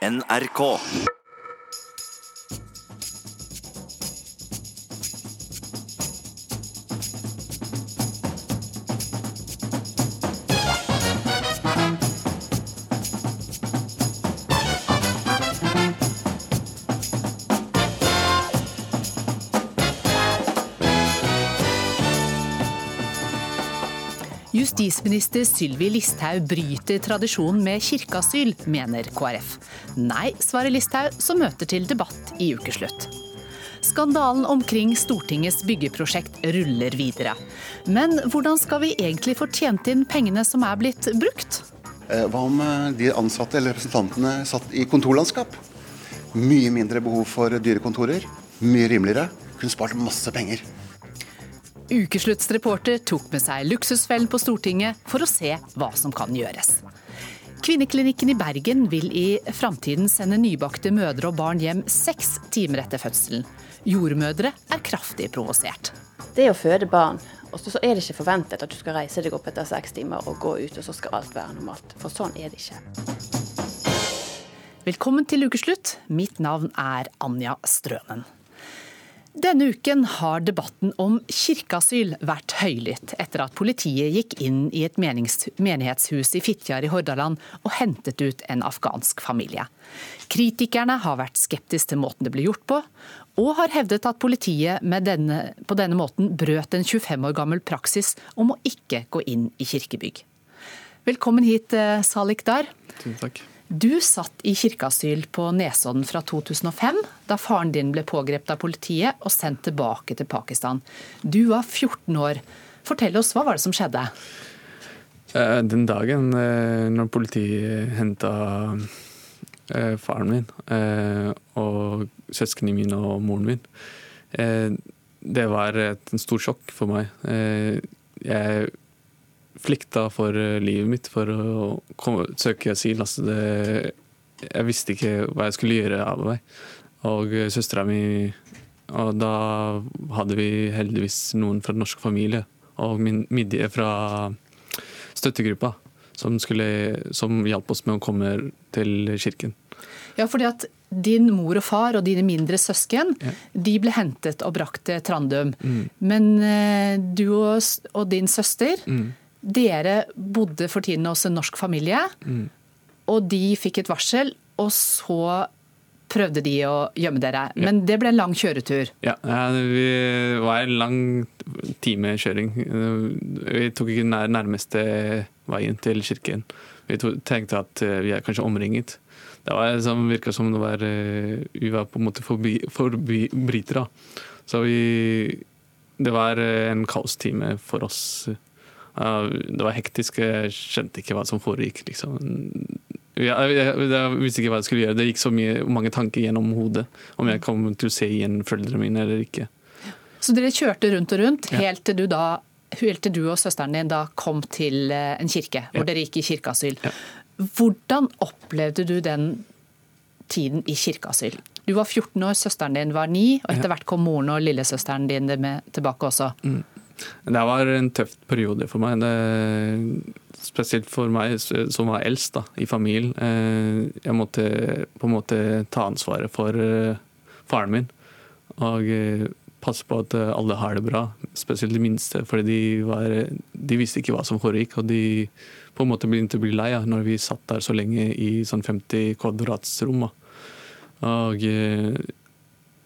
NRK. Justisminister Sylvi Listhaug bryter tradisjonen med kirkeasyl, mener KrF. Nei, svarer Listhaug, som møter til debatt i ukeslutt. Skandalen omkring Stortingets byggeprosjekt ruller videre. Men hvordan skal vi egentlig få tjent inn pengene som er blitt brukt? Eh, Hva om eh, de ansatte eller representantene satt i kontorlandskap? Mye mindre behov for dyre kontorer. Mye rimeligere. Kunne spart masse penger. Ukesluttsreporter tok med seg luksusfellen på Stortinget for å se hva som kan gjøres. Kvinneklinikken i Bergen vil i framtiden sende nybakte mødre og barn hjem seks timer etter fødselen. Jordmødre er kraftig provosert. Det er å føde barn, og så så er det ikke forventet at du skal reise deg opp etter seks timer og gå ut, og så skal alt være normalt. For sånn er det ikke. Velkommen til ukeslutt. Mitt navn er Anja Strønen. Denne uken har debatten om kirkeasyl vært høylytt etter at politiet gikk inn i et menighetshus i Fitjar i Hordaland og hentet ut en afghansk familie. Kritikerne har vært skeptiske til måten det ble gjort på, og har hevdet at politiet denne, på denne måten brøt en 25 år gammel praksis om å ikke gå inn i kirkebygg. Velkommen hit, eh, Salik Dar. Tusen takk. Du satt i kirkeasyl på Nesodden fra 2005, da faren din ble pågrepet av politiet og sendt tilbake til Pakistan. Du var 14 år. Fortell oss, hva var det som skjedde? Eh, Den dagen eh, når politiet henta eh, faren min og søsknene mine og moren min, det var et en stor sjokk for meg. Jeg flykta for eh, livet mitt for å komme, søke asyl. Altså det, jeg visste ikke hva jeg skulle gjøre av meg. Og eh, søstera mi Og da hadde vi heldigvis noen fra den norske familie og min midje fra støttegruppa som, skulle, som hjalp oss med å komme til kirken. Ja, fordi at din mor og far og dine mindre søsken Ja. de ble hentet og brakt til Trandum. Mm. Men eh, du og, og din søster, Mm. Dere bodde for tiden hos en norsk familie. Mm. Og de fikk et varsel, og så prøvde de å gjemme dere. Men det ble en lang kjøretur. Ja, det vi var en lang time kjøring. Vi tok ikke den nærmeste veien til kirken. Vi tenkte at eh, vi er kanskje omringet. Det var som, virka som det var, eh, vi var på en måte forbi, forbi brytere. Så vi Det var eh, en kaostime for oss. Ja, Det var hektisk, jeg skjønte ikke hva som foregikk. liksom. Jeg, jeg, jeg visste ikke hva jeg skulle gjøre. Det gikk så mye, mange tanker gjennom hodet. Om jeg kom til å se igjen foreldrene mine eller ikke. Så dere kjørte rundt og rundt helt til du da helt til du og søsteren din da kom til eh, en kirke, hvor Ja. dere gikk i kirkeasyl. Ja. Hvordan opplevde du den tiden i kirkeasyl? Du var 14 år, søsteren din var 9, og etter hvert kom moren og lillesøsteren din med tilbake også. Det var en tøff periode for meg. Det, spesielt for meg som var eldst da, i familien. Eh, Jeg måtte på en måte ta ansvaret for eh, faren min. Og eh, passe på at alle har det bra, spesielt de minste. For de, de visste ikke hva som foregikk. Og de på en måte begynte å bli lei ja, når vi satt der så lenge i sånn 50 kvadratsrom. Og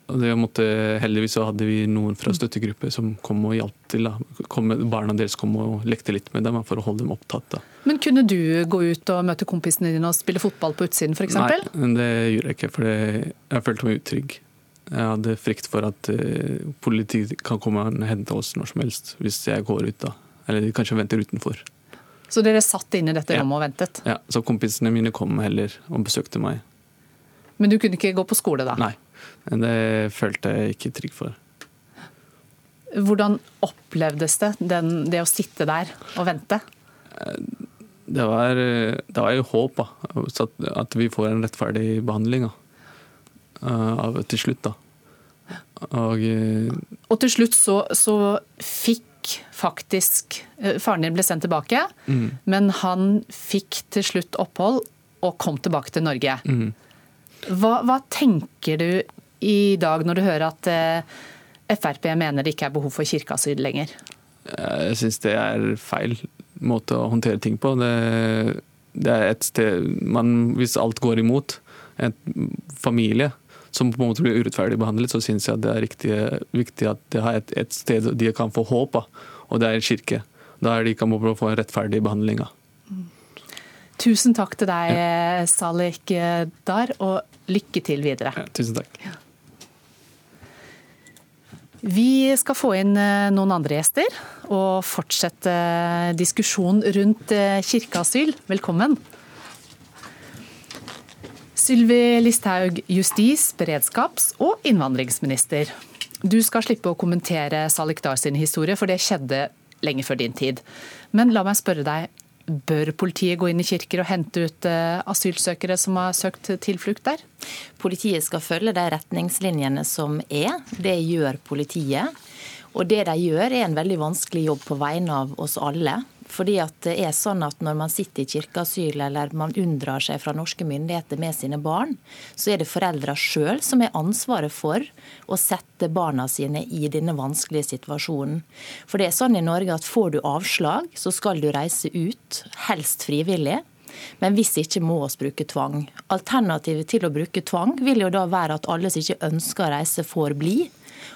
måtte, heldigvis så hadde vi noen fra støttegrupper som kom og hjalp til. Kom, barna deres kom og lekte litt med dem for å holde dem opptatt. Da. Men kunne du gå ut og møte kompisene dine og spille fotball på utsiden f.eks.? Nei, det gjorde jeg ikke, for jeg følte meg utrygg. Jeg hadde frykt for at uh, politiet kan komme og hente oss når som helst hvis jeg går ut. da. Eller de kanskje venter utenfor. Så dere satt inne i dette Ja. rommet og ventet? Ja, Så kompisene mine kom heller og besøkte meg. Men du kunne ikke gå på skole da? Nei, men det følte jeg ikke trygg for. Hvordan opplevdes det, den, det å sitte der og vente? Det var, det var jo håp da, at, vi får en rettferdig behandling da. Eh, av, til slutt. da. Og eh, Og til slutt så, så fikk faktisk eh, Faren din ble sendt tilbake, mm, men han fikk til slutt opphold og kom tilbake til Norge. mm, Hva, hva, tenker du i dag når du hører at eh, Frp mener det ikke er behov for kirkeasyl lenger? Jeg syns det er feil måte å håndtere ting på. Det, det er et sted man, Hvis alt går imot en familie som på en måte blir urettferdig behandlet, så syns jeg det er riktig, viktig at det er et, et, sted de kan få håp av, og det er en kirke. Da er de kan få en rettferdig behandling av. Tusen takk til deg, ja. Salik Dar, og lykke til videre. Ja, tusen takk. Vi skal få inn eh, noen andre gjester og fortsette diskusjonen rundt eh, kirkeasyl. Velkommen. Sylvi Listhaug, justis-, beredskaps- og innvandringsminister. Du skal slippe å kommentere Salik Dar sin historie, for det skjedde lenge før din tid. Men la meg spørre deg, Bør politiet gå inn i kirker og hente ut eh, asylsøkere som har søkt tilflukt der? Politiet skal følge de retningslinjene som er. Det gjør politiet. Og det de gjør er en veldig vanskelig jobb på vegne av oss alle. Fordi at det er sånn at Når man sitter i kirkeasyl eller man unndrar seg fra norske myndigheter med sine barn, så er det foreldra sjøl som har ansvaret for å sette barna sine i denne vanskelige situasjonen. For det er sånn i Norge at får du avslag, så skal du reise ut, helst frivillig. Men hvis ikke må oss bruke tvang. Alternativet til å bruke tvang vil jo da være at alle som ikke ønsker å reise, får bli.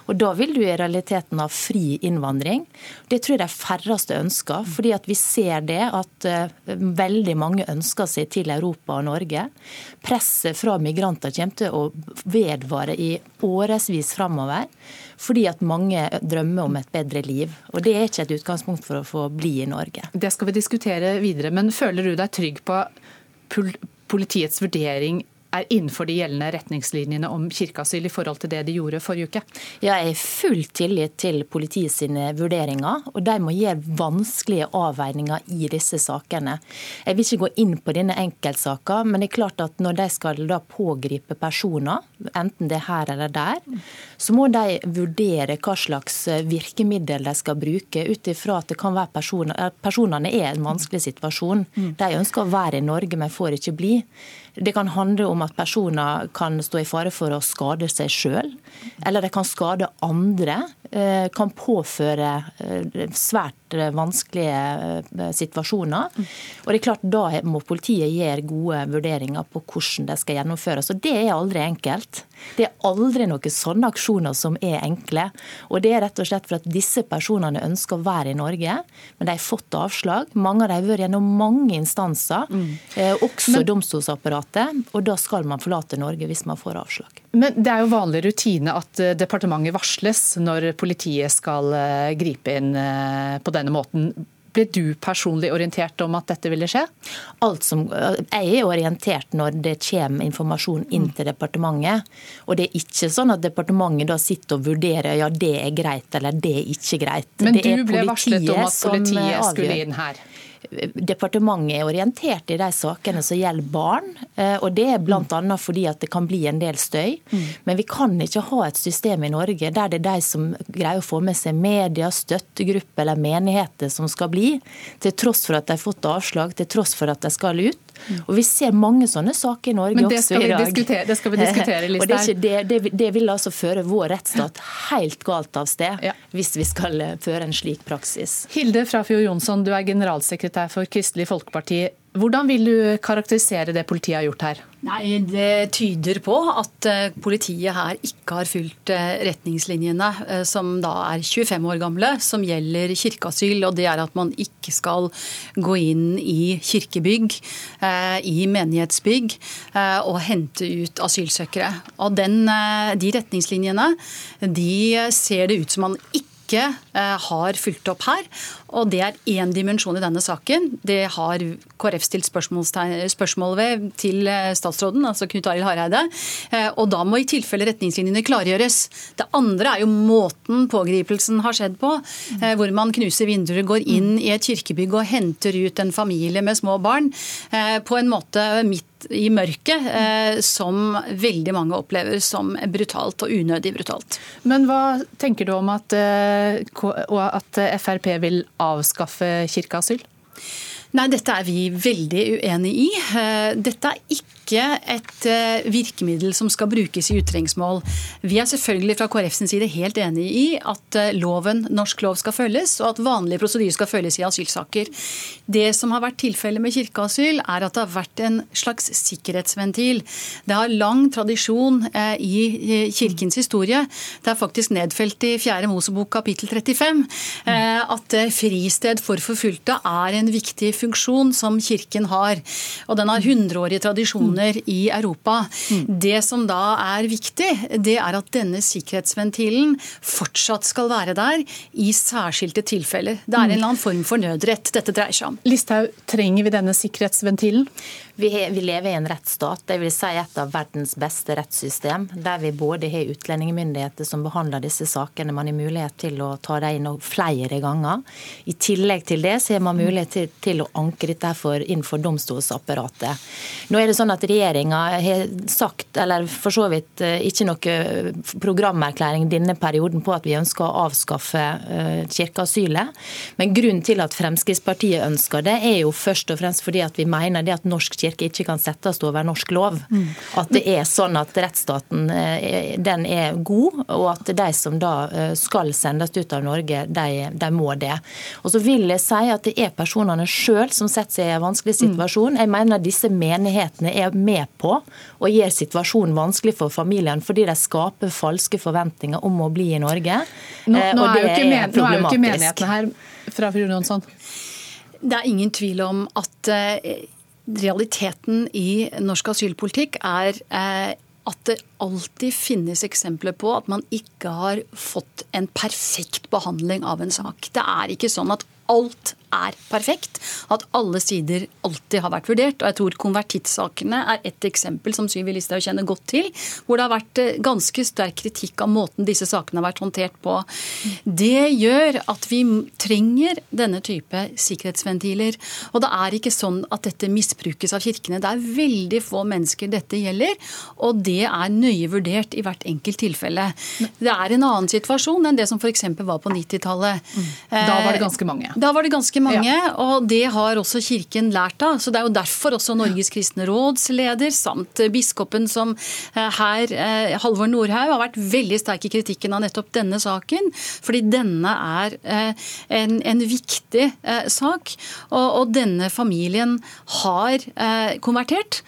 Og Da vil du i realiteten ha fri innvandring. Det tror jeg de færreste ønsker. fordi at vi ser det at eh, veldig mange ønsker seg til Europa og Norge. Presset fra migranter kommer til å vedvare i årevis framover. Fordi at mange drømmer om et bedre liv. Og Det er ikke et utgangspunkt for å få bli i Norge. Det skal vi diskutere videre. Men føler du deg trygg på politiets vurdering er innenfor de gjeldende retningslinjene om kirkeasyl i forhold til det de gjorde forrige uke? Jeg har full tillit til politiet sine vurderinger, og de må gjøre vanskelige avveininger i disse sakene. Jeg vil ikke gå inn på denne enkeltsaka, men det er klart at når de skal da pågripe personer, enten det er her eller der, så må de vurdere hva slags virkemiddel de skal bruke, ut ifra at det kan være personer, personene er i en vanskelig situasjon. Mm. De ønsker å være i Norge, men får ikke bli. Det kan handle om at personer kan stå i fare for å skade seg sjøl, eller de kan skade andre. Eh, kan påføre eh, svært eh, vanskelige situasjoner. Og det er klart Da må politiet gjøre gode vurderinger på hvordan det skal gjennomføres. Og Det er aldri enkelt. Det er aldri noen sånne aksjoner som er enkle. Og Det er rett og slett for at disse personene ønsker å være i Norge, men de har fått avslag. Mange av dem har vært gjennom mange instanser, mm. også men, domstolsapparatet. Og da skal man forlate Norge hvis man får avslag. Men Det er jo vanlig rutine at departementet varsles når politiet skal eh, gripe inn på på denne måten. Ble du personlig orientert om at dette ville skje? Alt som, jeg er orientert når det kommer informasjon inn til departementet. Og det er ikke sånn at departementet da sitter og vurderer ja det er greit eller det er ikke greit. Men du ble varslet om at politiet skulle inn her? Departementet er orientert i de sakene som gjelder barn. Eh, og Det er bl.a. fordi at det kan bli en del støy. Men vi kan ikke ha et system i Norge der det er de som greier å få med seg media, støttegrupper eller menigheter som skal bli, til tross for at de har fått avslag, til tross for at de skal ut. Og Vi ser mange sånne saker i Norge også i dag. det skal vi diskutere, Og det, det, det, det, vil altså føre vår rettsstat helt galt av sted, ja. hvis vi skal eh, føre en slik praksis. Hilde Frafjord Jonsson, du er generalsekretær for Kristelig Folkeparti. Hvordan vil du karakterisere det politiet har gjort her? Nei, Det tyder på at eh, politiet her ikke har fulgt eh, retningslinjene eh, som da er 25 år gamle, som gjelder kirkeasyl. Og det er at man ikke skal gå inn i kirkebygg, i menighetsbygg, og hente ut asylsøkere. Og den, de retningslinjene de ser det ut som man ikke ikke har fulgt opp her. Og det er én dimensjon i denne saken. Det har KrF stilt spørsmål ved til eh, statsråden, altså Knut Arild Hareide. Eh, og da må i tilfelle retningslinjene klargjøres. Det andre er jo måten pågripelsen har skjedd på. Eh, hvor man knuser vinduer, går inn i et kirkebygg og henter ut en familie med små barn på en måte midt i mørket, eh, som veldig mange opplever som brutalt og unødig brutalt. Men hva tenker du om at, eh, at Frp vil avskaffe kirkeasyl? Nei, dette er vi veldig uenig i. Eh, dette er ikke ikke et eh, virkemiddel som skal brukes i utrengsmål. Vi er selvfølgelig fra KrF sin side helt enig i at eh, loven, norsk lov skal følges, og at vanlige prosedyrer skal følges i asylsaker. Det som har vært tilfellet med kirkeasyl, er at det har vært en slags sikkerhetsventil. Det har lang tradisjon eh, i kirkens historie. Det er faktisk nedfelt i 4. Mosebok kapittel 35 at fristed for forfulgte er en viktig funksjon som kirken har. Og den har hundreårige tradisjoner i Europa. Det som da er viktig, det er at denne sikkerhetsventilen fortsatt skal være der i særskilte tilfeller. Det er en eller annen form for nødrett dette dreier seg om. Listhaug, trenger vi denne sikkerhetsventilen? Vi, vi, lever i en rettsstat, det vil si et av verdens beste rettssystem, der vi både har utlendingsmyndigheter som behandler disse sakene, man har mulighet til å ta dem inn flere ganger. I tillegg til det så har man mulighet til, til å anke dette for, innenfor domstolsapparatet. Nå er det sånn at Regjeringa har sagt, eller for så vidt eh, ikke noe programerklæring denne perioden på at vi ønsker å avskaffe uh, kirkeasylet. Men grunnen til at Fremskrittspartiet ønsker det, er jo først og fremst fordi at vi mener det at norsk kirke ikke kan settes over norsk lov. At det er sånn at rettsstaten eh, den er god, og at de som da eh, skal sendes ut av Norge, de, de må det. Og så vil jeg si at det er personene sjøl som setter seg i en vanskelig situasjon. Jeg mener disse menighetene er med på å gjøre situasjonen vanskelig for familien fordi de skaper falske forventninger om å bli i Norge. Nå, nå og det er, jo ikke, nå er jo ikke menigheten her fra fru Jonsson. Det er ingen tvil om at realiteten i norsk asylpolitikk er eh, at det alltid finnes eksempler på at man ikke har fått en perfekt behandling av en sak. Det er ikke sånn at alt er perfekt. At alle sider alltid har vært vurdert. Og jeg tror konvertittsakene er et eksempel som Syvi Listhaug kjenner godt til, hvor det har vært eh, ganske sterk kritikk av måten disse sakene har vært håndtert på. Det gjør at vi trenger denne type sikkerhetsventiler. Og det er ikke sånn at dette misbrukes av kirkene. Det er veldig få mennesker dette gjelder, og det er nøye vurdert i hvert enkelt tilfelle. Det er en annen situasjon enn det som f.eks. var på 90-tallet. Da var det ganske mange. Da var det ganske mange, ja. og det har også Kirken lært av. Så Det er jo derfor også Norges kristne råds leder, samt biskopen som eh, her, eh, Halvor Nordhaug, har vært veldig sterk i kritikken av nettopp denne saken. Fordi denne er eh, en, en viktig sak. Og, og, denne familien har konvertert,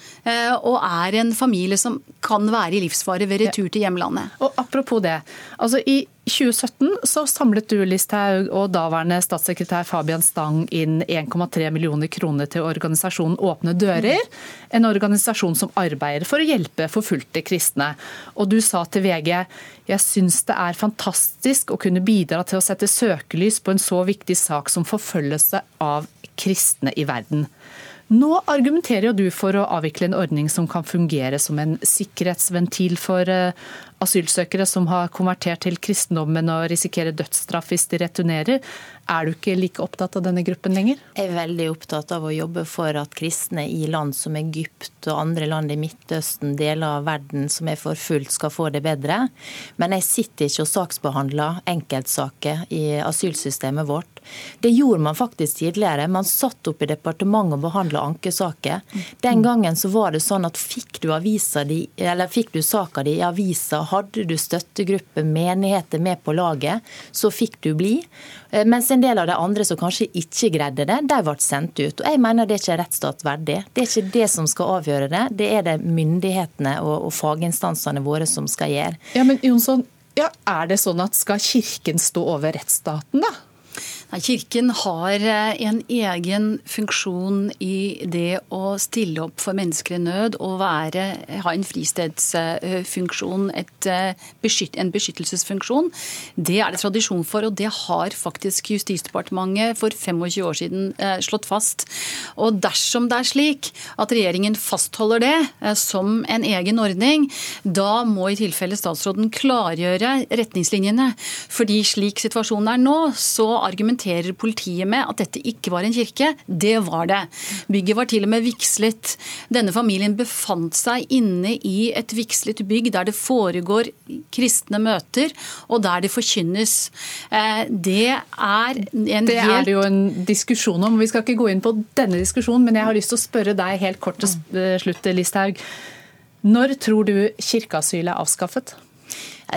og er en familie som kan være i livsfare ved retur til hjemlandet. Og Apropos det. altså i 2017 så samlet du Listhaug og daværende statssekretær Fabian Stang inn 1,3 millioner kroner til organisasjonen Åpne dører. En organisasjon som arbeider for å hjelpe forfulgte kristne. Og du sa til VG jeg syns det er fantastisk å kunne bidra til å sette søkelys på en så viktig sak som forfølgelse av kristne i verden. Nå argumenterer jo du for å avvikle en ordning som kan fungere som en sikkerhetsventil for eh, asylsøkere som har konvertert til kristendommen og risikerer dødsstraff hvis de returnerer. Er du ikke like opptatt av denne gruppen lenger? Jeg er veldig opptatt av å jobbe for at kristne i land som Egypt og andre land i Midtøsten, deler av verden som er forfulgt, skal få det bedre. Men jeg sitter ikke og saksbehandler enkeltsaker i asylsystemet vårt. Det gjorde man faktisk tidligere. Man satt opp i departementet og behandla ankesaker. Den gangen så var det sånn at fikk du, di, fikk du saka di i avisa hadde du støttegruppe, menigheter med på laget, så fikk du bli. Eh, mens en del av de andre som kanskje ikke greide det, de ble sendt ut. Og Jeg mener det er ikke rettsstat verdig. Det er ikke det som skal avgjøre det, det er det myndighetene og, og faginstansene våre som skal gjøre. Ja, men Jonsson, ja, Er det sånn at skal Kirken stå over rettsstaten, da? Kirken har eh, en egen funksjon i det å stille opp for mennesker i nød og være, ha en fristedsfunksjon, eh, en beskyttelsesfunksjon. Det er det tradisjon for, og det har faktisk Justisdepartementet for 25 år siden eh, slått fast. Og dersom det er slik at regjeringen fastholder det som en egen ordning, da må i tilfelle statsråden klargjøre retningslinjene. Fordi slik situasjonen er nå, så argumenterer argumenterer politiet med at dette ikke var en kirke. Det var det. Bygget var til og med vigslet. Denne familien befant seg inne i et vigslet bygg der det foregår kristne møter, og der det forkynnes. Eh, det er en Det er det jo en diskusjon om. Vi skal ikke gå inn på denne diskusjonen, men jeg har lyst til å spørre deg helt kort til slutt, Listhaug. Når tror du kirkeasyl er avskaffet?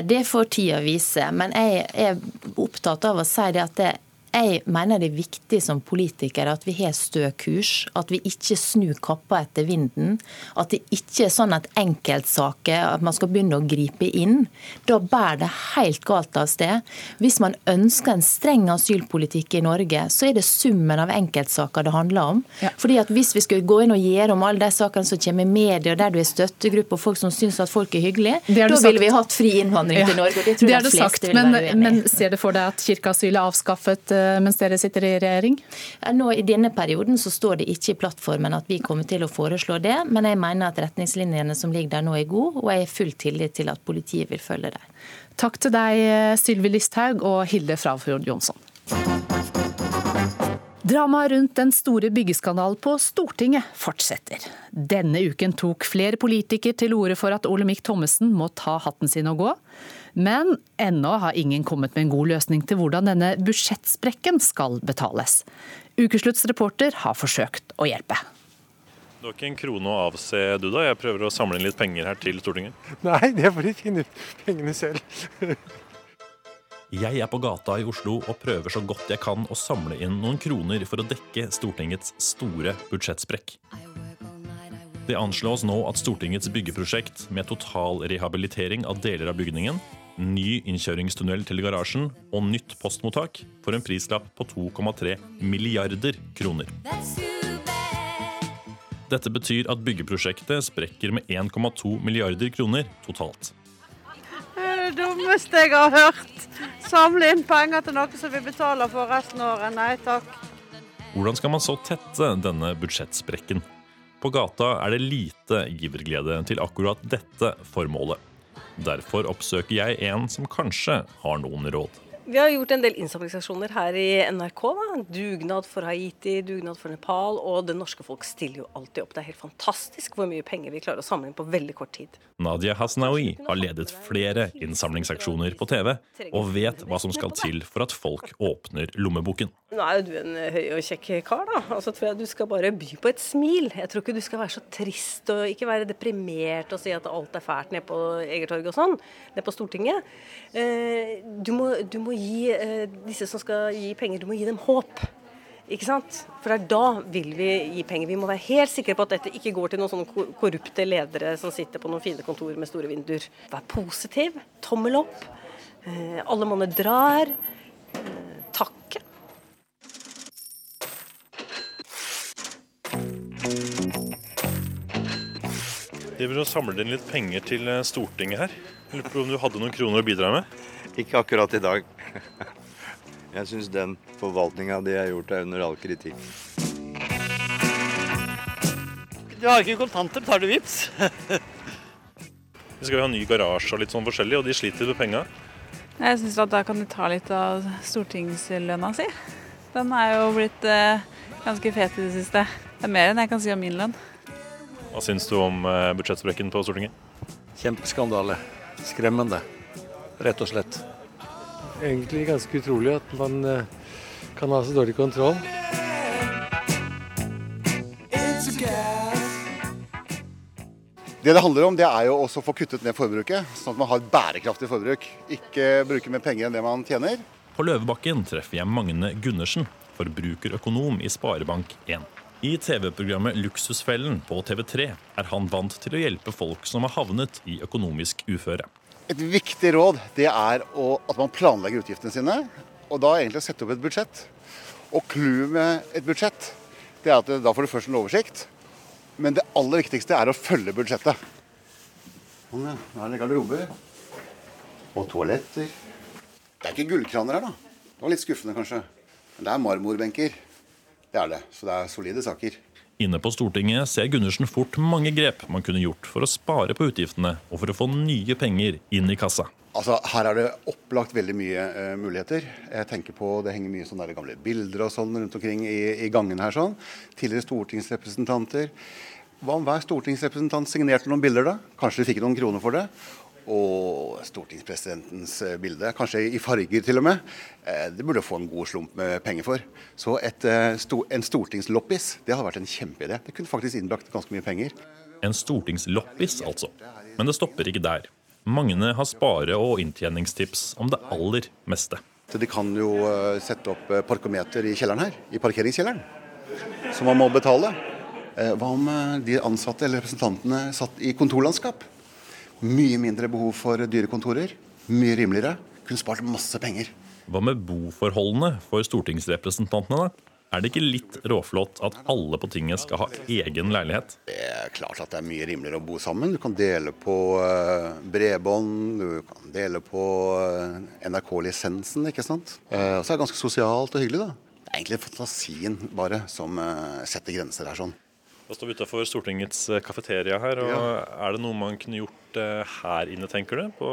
Det får tida vise. Men jeg er opptatt av å si det at det, jeg mener det er viktig som politikere at vi har stø kurs. At vi ikke snur kappa etter vinden. At det ikke er sånn at enkeltsaker at man skal begynne å gripe inn. Da bærer det helt galt av sted. Hvis man ønsker en streng asylpolitikk i Norge, så er det summen av enkeltsaker det handler om. Ja. Fordi at Hvis vi skulle gå inn og gjøre om alle de sakene som kommer i media, der du er støttegruppe og folk som syns at folk er hyggelige, da ville vi hatt fri innvandring ja. til Norge. det tror det er det sagt, men, men ser du for deg at kirkeasyl er avskaffet? Eh, mens dere sitter i regjering? Nå I denne perioden så står det ikke i plattformen at vi kommer til å foreslå det, men jeg mener at retningslinjene som ligger der nå er gode, og jeg har full tillit til at politiet vil følge dem. Takk til deg, Sylvi Listhaug og Hilde Frafjord Jonsson. Dramaet rundt den store byggeskandalen på Stortinget fortsetter. Denne uken tok flere politikere til orde for at Olemic Thommessen må ta hatten sin og gå. Men ennå har ingen kommet med en god løsning til hvordan denne budsjettsprekken skal betales. Ukeslutts reporter har forsøkt å hjelpe. Du har ikke en krone å avse, du da? Jeg prøver å samle inn litt penger her til Stortinget. Nei, det får de finne ut pengene selv. jeg er på gata i Oslo og prøver så godt jeg kan å samle inn noen kroner for å dekke Stortingets store budsjettsprekk. Det anslås nå at Stortingets byggeprosjekt med total rehabilitering av deler av bygningen ny innkjøringstunnel til garasjen og nytt postmottak for en prislapp på 2,3 milliarder kroner. Dette betyr at byggeprosjektet sprekker med 1,2 milliarder kroner totalt. Det er det dummeste jeg har hørt. Samle inn penger til noe som vi betaler for resten av året. Nei takk. Hvordan skal man så tette denne budsjettsprekken? På gata er det lite giverglede til akkurat dette formålet. Derfor oppsøker jeg en som kanskje har noen råd. Vi har gjort en del innsamlingsaksjoner her i NRK. Da. Dugnad for Haiti, dugnad for Nepal. Og det norske folk stiller jo alltid opp. Det er helt fantastisk hvor mye penger vi klarer å samle inn på veldig kort tid. Nadia Hasnaoui har ledet flere innsamlingsaksjoner på TV, og vet hva som skal til for at folk åpner lommeboken. Nå er jo du en høy og kjekk kar, da. Og så tror jeg du skal bare by på et smil. Jeg tror ikke du skal være så trist og ikke være deprimert og si at alt er fælt nede på Egertorget og sånn. Nede på Stortinget. Eh, du må, du må gi eh, disse som skal gi penger, du må gi dem håp. Ikke sant? For det er da vil vi gi penger. Vi må være helt sikre på at dette ikke går til noen sånne korrupte ledere som sitter på noen fine kontor med store vinduer. Vær positiv. Tommel opp. Eh, alle monner drar. Takke. Driver og samler inn litt penger til Stortinget her. Jeg lurer på om du hadde noen kroner å bidra med? Ikke akkurat i dag. Jeg syns den forvaltninga de har gjort, er under all kritikk. Du har ikke kontanter, tar du vips? Vi skal ha ny garasje og litt sånn forskjellig, og de sliter med penga. Jeg syns at da kan de ta litt av stortingslønna si. Den er jo blitt eh, ganske fet i det siste. Det er mer enn jeg kan si om min lønn. Hva syns du om eh, budsjettsprekken på Stortinget? Kjempeskandale. Skremmende rett og slett. Egentlig ganske utrolig at man eh, kan ha så dårlig kontroll. Det det handler om, det er jo også å få kuttet ned forbruket, sånn at man har et bærekraftig forbruk. Ikke bruke mer penger enn det man tjener. På Løvebakken treffer jeg Magne Gundersen, forbrukerøkonom i Sparebank1. I TV-programmet Luksusfellen på TV3 er han vant til å hjelpe folk som har havnet i økonomisk uføre. Et viktig råd det er å, at man planlegger utgiftene sine. Og da egentlig sette opp et budsjett. Og clouet med et budsjett det er at da får du først en oversikt. Men det aller viktigste er å følge budsjettet. Sånn, ja. Her er det garderober. Og toaletter. Det er ikke gullkraner her, da. Det var litt skuffende, kanskje. Men det er marmorbenker. Det er det. Så det er solide saker. Inne på Stortinget ser Gundersen fort mange grep man kunne gjort for å spare på utgiftene og for å få nye penger inn i kassa. Altså, Her er det opplagt veldig mye uh, muligheter. Jeg tenker på, Det henger mye sånne gamle bilder og sånn rundt omkring i, i gangene her. sånn. Tidligere stortingsrepresentanter. Hva om hver stortingsrepresentant signerte noen bilder, da? Kanskje de fikk noen kroner for det? Og stortingspresidentens eh, bilde, kanskje i farger til og med. Eh, det burde få en god slump med penger for. Så et, en stortingsloppis det hadde vært en kjempeidé. Det kunne faktisk innbrakt ganske mye penger. En stortingsloppis, altså. Men det stopper ikke der. Magne har spare- og inntjeningstips om det aller meste. De kan jo eh, sette opp eh, parkometer i kjelleren her, i parkeringskjelleren, som man må betale. Eh, hva om de ansatte eller representantene satt i kontorlandskap? Mye mindre behov for dyre kontorer. Mye rimeligere. Kunne spart masse penger. Hva med boforholdene for stortingsrepresentantene, da? Er det ikke litt råflott at alle på tinget skal ha egen leilighet? Det er klart at det er mye rimeligere å bo sammen. Du kan dele på eh, bredbånd, du kan dele på eh, NRK-lisensen, ikke sant. Eh, og så er det ganske sosialt og hyggelig, da. Det er egentlig fantasien bare som setter grenser her sånn. Da står vi utafor Stortingets kafeteria her. og ja. Er det noe man kunne gjort her inne, tenker du, på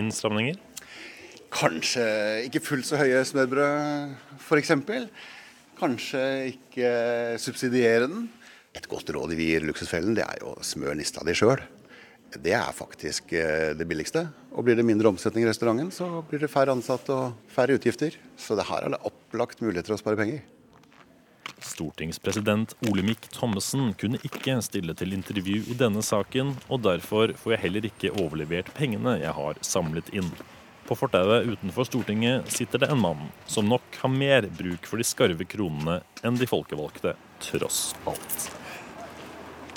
innstramninger? Kanskje ikke fullt så høye smørbrød, f.eks. Kanskje ikke subsidiere den. Et godt råd vi gir Luksusfellen, det er jo smør nista di sjøl. Det er faktisk eh, det billigste. Og blir det mindre omsetning i restauranten, så blir det færre ansatte og færre utgifter. Så det her er det opplagt muligheter å spare penger. Stortingspresident Olemic Thommessen kunne ikke stille til intervju i denne saken, og derfor får jeg heller ikke overlevert pengene jeg har samlet inn. På fortauet utenfor Stortinget sitter det en mann som nok har mer bruk for de skarve kronene enn de folkevalgte, tross alt.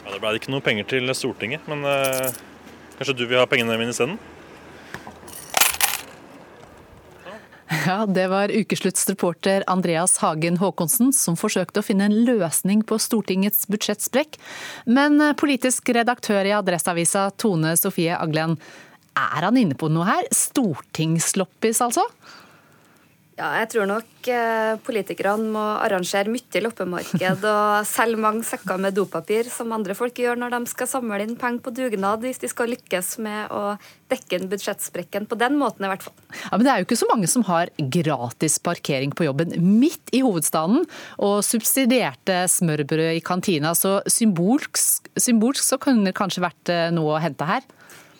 Ja, Det ble ikke noe penger til Stortinget, men eh, kanskje du vil ha pengene mine isteden? Ja, Det var ukesluttsreporter Andreas Hagen Haakonsen som forsøkte å finne en løsning på Stortingets budsjettsprekk. Men politisk redaktør i Adresseavisa Tone Sofie Aglen, er han inne på noe her? Stortingsloppis, altså? Ja, jeg tror nok eh, politikerne må arrangere mye loppemarked og selge mange sekker med dopapir, som andre folk gjør når de skal samle inn penger på dugnad, hvis de skal lykkes med å dekke inn budsjettsprekken på den måten, i hvert fall. Ja, Men det er jo ikke så mange som har gratis parkering på jobben midt i hovedstaden, og subsidierte smørbrød i kantina, så symbolsk, symbolsk så kunne det kanskje vært eh, noe å hente her?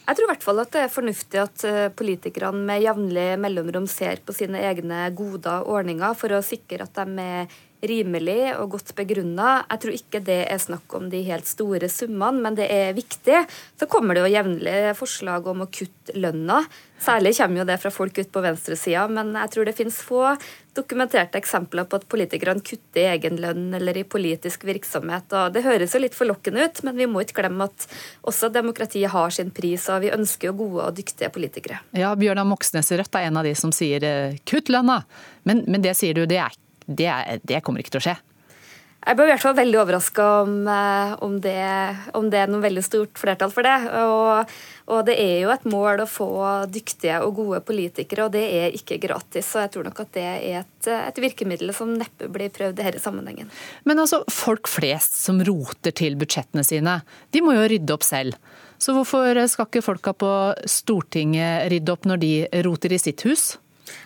Jeg tror i hvert fall at det er fornuftig at eh, politikerne med jevnlig mellomrom ser på sine egne goder og ordninger for å sikre at de er rimelig og godt begrunna. Jeg tror ikke det er snakk om de helt store summene, men det er viktig. Så kommer det jo jevnlig forslag om å kutte lønna. Særlig kommer jo det fra folk ute på venstresida, men jeg tror det finnes få dokumenterte eksempler på at politikerne kutter i egen lønn eller i politisk virksomhet. Og det høres jo litt forlokkende ut, men vi må ikke glemme at også demokratiet har sin pris, og vi ønsker jo gode og dyktige politikere. Ja, Bjørnar Moxnes i Rødt er en av de som sier eh, kutt lønna, men, men det sier du, det er ikke det, det kommer ikke til å skje. Jeg ble i hvert fall veldig overraska om, eh, om, om, det er noe veldig stort flertall for det. Og, og, det er jo et mål å få dyktige og gode politikere, og det er ikke gratis. Så jeg tror nok at det er et, et virkemiddel som neppe blir prøvd i denne sammenhengen. Men altså, folk flest som roter til budsjettene sine, de må jo rydde opp selv. Så hvorfor skal ikke folka på Stortinget rydde opp når de roter i sitt hus?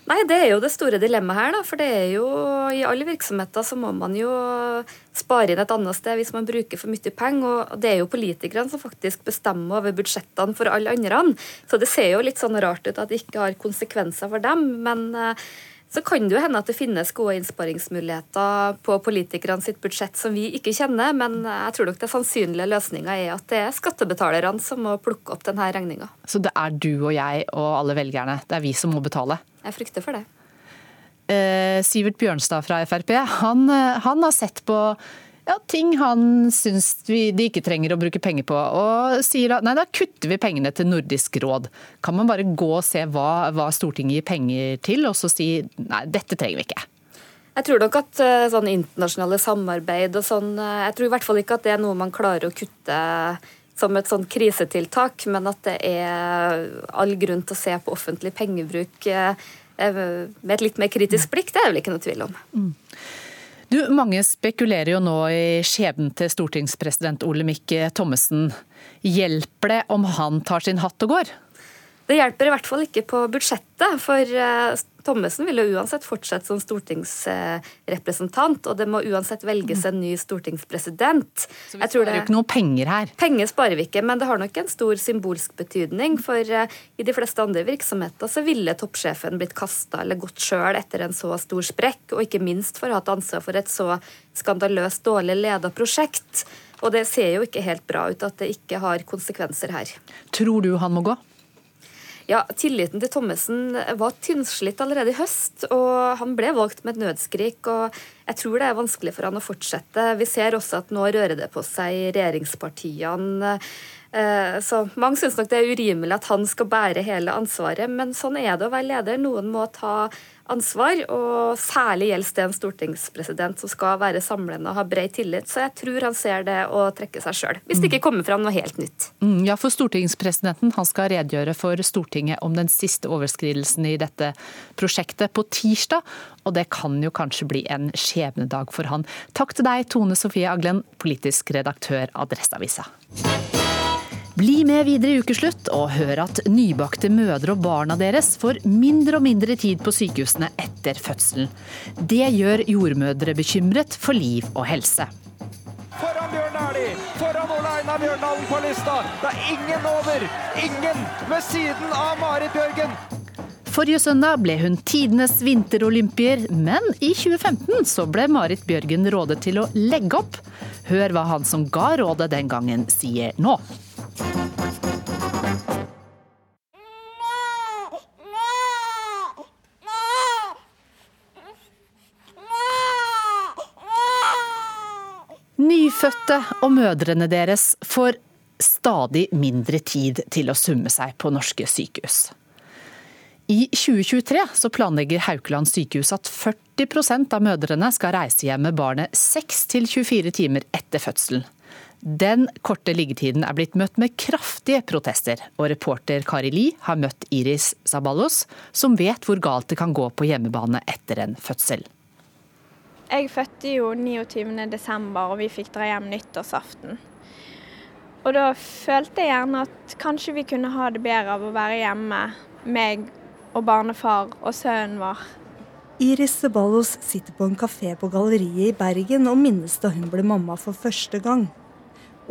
Nei, Det er jo det store dilemmaet her. da, for det er jo I alle virksomheter så må man jo spare inn et annet sted hvis man bruker for mye penger. og Det er jo politikerne som faktisk bestemmer over budsjettene for alle andre. Så det ser jo litt sånn rart ut at det ikke har konsekvenser for dem. men eh, så kan det jo hende at det finnes gode innsparingsmuligheter på politikerne sitt budsjett som vi ikke kjenner, men jeg tror nok det sannsynlige løsninga er at det er skattebetalerne som må plukke opp denne regninga. Så det er du og jeg og alle velgerne, det er vi som må betale? Jeg frykter for det. Eh, Sivert Bjørnstad fra Frp, han, eh, han har sett på ja, ting han syns vi, de ikke trenger å bruke penger på, og sier at nei, da kutter vi pengene til Nordisk råd. Kan man bare gå og se hva, hva Stortinget gir penger til, og så si nei, dette trenger vi ikke? Jeg tror nok at eh, sånn internasjonale samarbeid og sånn eh, Jeg tror i hvert fall ikke at det er noe man klarer å kutte som et sånn krisetiltak, men at det er all grunn til å se på offentlig pengebruk eh, med et litt mer kritisk blikk. Det er det vel ikke noe tvil om. Mm. Du, mange spekulerer jo nå i skjebnen til stortingspresident Olemic Thommessen. Hjelper det om han tar sin hatt og går? Det hjelper i hvert fall ikke på budsjettet, for eh, Thommessen vil jo uansett fortsette som stortingsrepresentant, og det må uansett velges en ny stortingspresident. Så vi sparer jo ikke noe penger her. Penger sparer vi ikke, men det har nok en stor symbolsk betydning. For eh, i de fleste andre virksomheter så ville toppsjefen blitt kasta eller gått sjøl etter en så stor sprekk, og ikke minst for å ha hatt ansvar for et så skandaløst dårlig leda prosjekt. Og det ser jo ikke helt bra ut at det ikke har konsekvenser her. Tror du han må gå? Ja, Tilliten til Thommessen var tynnslitt allerede i høst, og han ble valgt med et nødskrik. og Jeg tror det er vanskelig for han å fortsette. Vi ser også at nå rører det på seg i regjeringspartiene. Eh, så Mange syns nok det er urimelig at han skal bære hele ansvaret, men sånn er det å være leder. Noen må ta ansvar, og særlig gjelder det en stortingspresident som skal være samlende og ha bred tillit. Så jeg tror han ser det og trekker seg sjøl, hvis det ikke kommer fram noe helt nytt. Mm, ja, for stortingspresidenten han skal redegjøre for Stortinget om den siste overskridelsen i dette prosjektet på tirsdag, og det kan jo kanskje bli en skjebnedag for han. Takk til deg, Tone Sofie Aglen, politisk redaktør Adresseavisa. Bli med videre i ukeslutt og hør at nybakte mødre og barna deres får mindre og mindre tid på sykehusene etter fødselen. Det gjør jordmødre bekymret for liv og helse. Foran Bjørn Dæhlie, foran Ole Einar Bjørndalen på lista. Det er ingen over, ingen ved siden av Marit Bjørgen. Forrige søndag ble hun tidenes vinterolympier, men i 2015 så ble Marit Bjørgen rådet til å legge opp. Hør hva han som ga rådet den gangen sier nå. Nyfødte og mødrene deres får stadig mindre tid til å summe seg på norske sykehus. I 2023 så planlegger Haukeland sykehus at 40% av mødrene skal reise hjem med barnet 6-24 timer etter fødselen. Den korte liggetiden er blitt møtt med kraftige protester, og reporter Kari Li har møtt Iris Sabalos, som vet hvor galt det kan gå på hjemmebane etter en fødsel. Jeg fødte jo 29.12, og vi fikk dra hjem nyttårsaften. Og da følte jeg gjerne at kanskje vi kunne ha det bedre av å være hjemme, meg og barnefar og sønnen vår. Iris Sabalos sitter på en kafé på Galleriet i Bergen og minnes da hun ble mamma for første gang.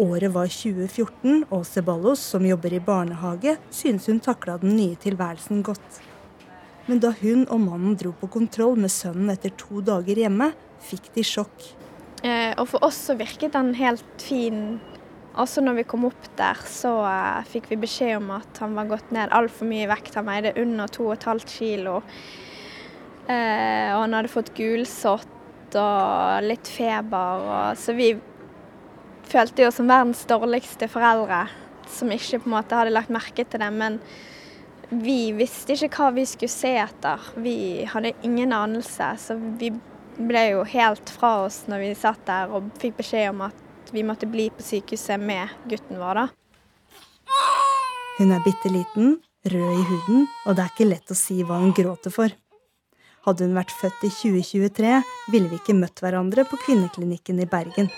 Året var 2014, og Ceballos, som jobber i barnehage, synes hun takla den nye tilværelsen godt. Men da hun og mannen dro på kontroll med sønnen etter to dager hjemme, fikk de sjokk. Eh, og for oss så virket den helt fin. Også når vi kom opp der, så eh, fikk vi beskjed om at han var gått ned altfor mye i vekt. Han veide under 2,5 kilo. Eh, og han hadde fått gulsott og litt feber. Og, så vi følte jo som verdens dårligste foreldre, som ikke på en måte hadde lagt merke til det. Men vi visste ikke hva vi skulle se etter. Vi hadde ingen anelse. Så vi ble jo helt fra oss når vi satt der og fikk beskjed om at vi måtte bli på sykehuset med gutten vår, da. Hun er bitte liten, rød i huden, og det er ikke lett å si hva hun gråter for. Hadde hun vært født i 2023, ville vi ikke møtt hverandre på kvinneklinikken i Bergen.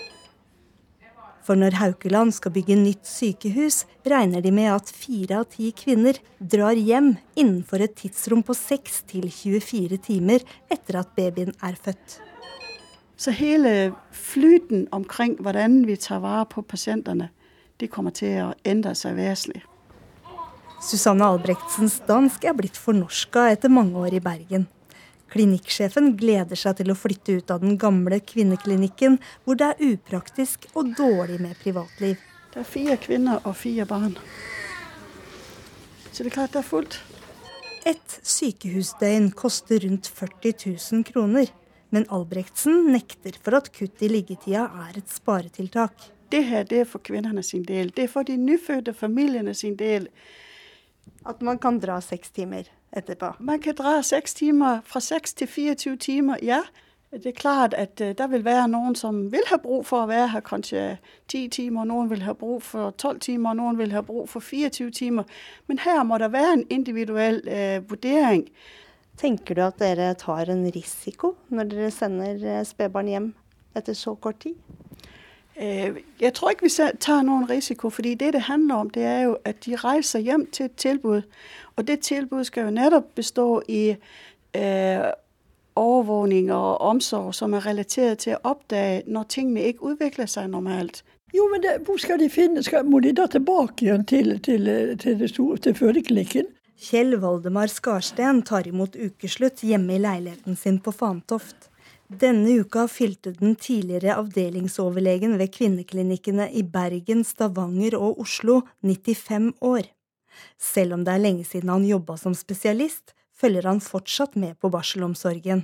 For når Haukeland skal bygge nytt sykehus, regner de med at fire av ti kvinner drar hjem innenfor et tidsrom på 6 til 24 timer etter at babyen er født. Så hele flyten omkring hvordan vi tar vare på pasientene, det kommer til å endre seg vesentlig. Susanne Albrektsens dansk er blitt fornorska etter mange år i Bergen. Klinikksjefen gleder seg til å flytte ut av den gamle kvinneklinikken, hvor det er upraktisk og dårlig med privatliv. Det er fire kvinner og fire barn. Så det er klart det er fullt. Et sykehusdøgn koster rundt 40 000 kroner. Men Albrektsen nekter for at kutt i liggetida er et sparetiltak. Det her det er for kvinnene sin del. Det er for de nyfødte familiene sin del. At man kan dra seks timer? Etterpå. Man kan dra seks timer, fra 6 til 24 timer, ja. Det er klart at uh, der vil være noen som vil ha bruk for å være her kanskje 10 timer, noen vil ha bruk for 12 timer, noen vil ha bruk for 24 timer. Men her må det være en individuell uh, vurdering. Tenker du at dere tar en risiko når dere sender uh, spedbarn hjem etter så kort tid? Øh, jeg tror ikke vi tar noen risiko, fordi det det handler om, det er jo at de reiser hjem til et tilbud. Og det tilbudet skal jo nettopp bestå i eh, overvåkning og omsorg som er relatert til å oppdage når tingene ikke utvikler seg normalt. Jo, men det, hvor skal de finne? Skal, må de da tilbake igjen til, til, til, det store, til fødeklinikken? Kjell Valdemar Skarsten tar imot ukeslutt hjemme i leiligheten sin på Fantoft. Denne uka fylte den tidligere avdelingsoverlegen ved kvinneklinikkene i Bergen, Stavanger og Oslo 95 år. Selv om det er lenge siden han jobba som spesialist, følger han fortsatt med på barselomsorgen.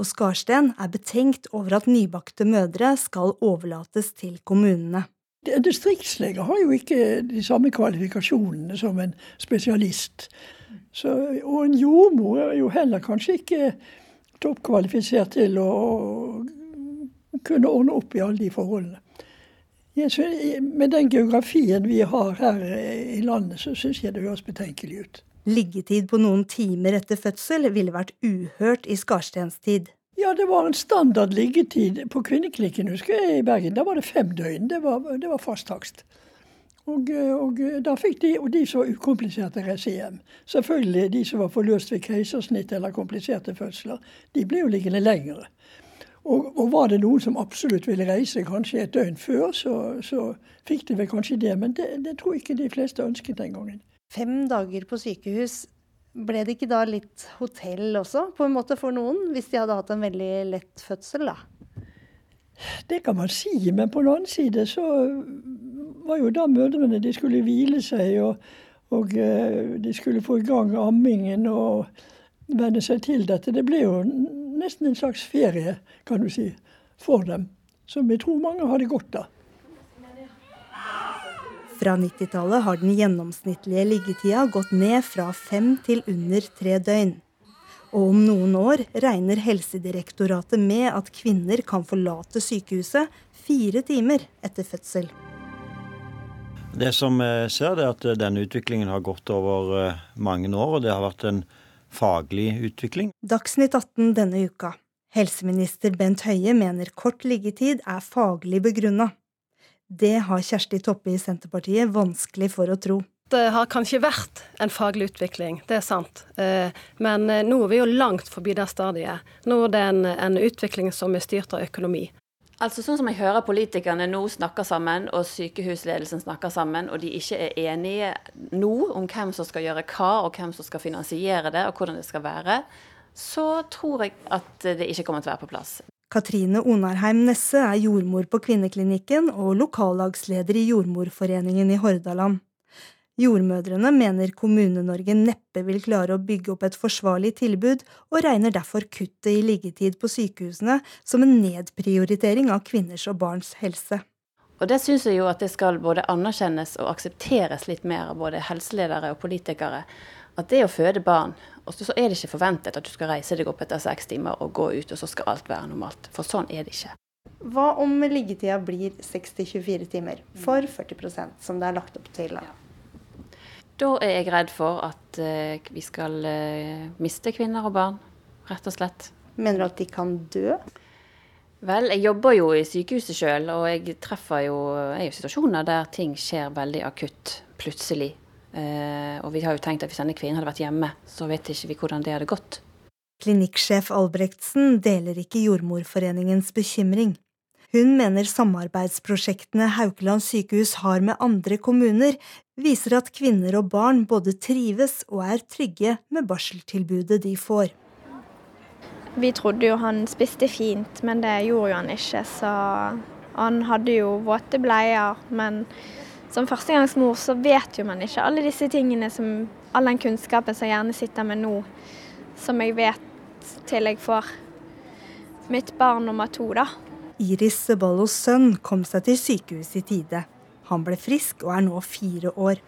Og Skarsten er betenkt over at nybakte mødre skal overlates til kommunene. En distriktslege har jo ikke de samme kvalifikasjonene som en spesialist. Så, og en jordmor er jo heller kanskje ikke toppkvalifisert til å kunne ordne opp i alle de forholdene. Synes, med den geografien vi har her i landet, så syns jeg det høres betenkelig ut. Liggetid på noen timer etter fødsel ville vært uhørt i Skarstens tid. Ja, det var en standard liggetid på kvinneklinikken husker jeg, i Bergen. Da var det fem døgn. Det var, det var fast takst. Og, og, da fikk de, og de så ukompliserte, reise hjem. Selvfølgelig de som var forløst ved keisersnitt eller kompliserte fødsler, de ble jo liggende lengre. Og, og, var det noen som absolutt ville reise kanskje et døgn før, så, så fikk de vel kanskje det. Men det, det tror jeg ikke de fleste ønsket den gangen. Fem dager på sykehus, ble det ikke da litt hotell også, på en måte for noen? Hvis de hadde hatt en veldig lett fødsel, da? Det kan man si, men på den annen side så var jo da mødrene De skulle hvile seg, og, og eh, de skulle få i gang ammingen og venne seg til dette. Det ble jo nesten en slags ferie, kan du si, for dem. Som jeg tror mange hadde godt av. Fra 90-tallet har den gjennomsnittlige liggetida gått ned fra fem til under tre døgn. Og om noen år regner Helsedirektoratet med at kvinner kan forlate sykehuset fire timer etter fødsel. Det som jeg ser, er at denne utviklingen har gått over eh, mange år, og det har vært en faglig utvikling. Dagsnytt 18 denne uka. Helseminister Bent Høie mener kort liggetid er faglig begrunna. Det har Kjersti Toppe i Senterpartiet vanskelig for å tro. Det har kanskje vært en faglig utvikling, det er sant. Eh, men eh, nå er vi jo langt forbi det stadiet. Nå er det en, en utvikling som er styrt av økonomi. Altså Sånn som jeg hører politikerne nå snakker sammen, og sykehusledelsen snakker sammen, og de ikke er enige nå om hvem som skal gjøre hva, og hvem som skal finansiere det, og hvordan det skal være, så tror jeg at det ikke kommer til å være på plass. Katrine Onarheim Nesse er jordmor på Kvinneklinikken og lokallagsleder i Jordmorforeningen i Hordaland. Jordmødrene mener Kommune-Norge neppe vil klare å bygge opp et forsvarlig tilbud, og regner derfor kuttet i liggetid på sykehusene som en nedprioritering av kvinners og barns helse. Og Det syns jeg jo at det skal både anerkjennes og aksepteres litt mer av både helseledere og politikere. At det å føde barn og så er det ikke forventet at du skal reise deg opp etter seks timer og gå ut, og så skal alt være normalt. For sånn er det ikke. Hva om liggetida blir 6-24 timer for 40% som det er lagt opp til? Da? Da er jeg redd for at uh, vi skal uh, miste kvinner og barn, rett og slett. Mener du at de kan dø? Vel, jeg jobber jo i sykehuset sjøl, og jeg treffer jo, er jo situasjoner der ting skjer veldig akutt plutselig. Eh, og vi har jo tenkt at hvis denne kvinnen hadde vært hjemme, så vet ikke vi hvordan det hadde gått. Klinikksjef Albrektsen deler ikke Jordmorforeningens bekymring. Hun mener samarbeidsprosjektene Haukeland sykehus har med andre kommuner, viser at kvinner og barn både trives og er trygge med barseltilbudet de får. Vi trodde jo han spiste fint, men det gjorde jo han ikke. Så han hadde jo våte bleier, men som førstegangsmor så vet jo man ikke alle disse tingene, som, all den kunnskapen som gjerne sitter med nå, som jeg vet til jeg får mitt barn nummer to, da. Iris Ceballos sønn kom seg til sykehuset i tide. Han ble frisk og er nå fire år.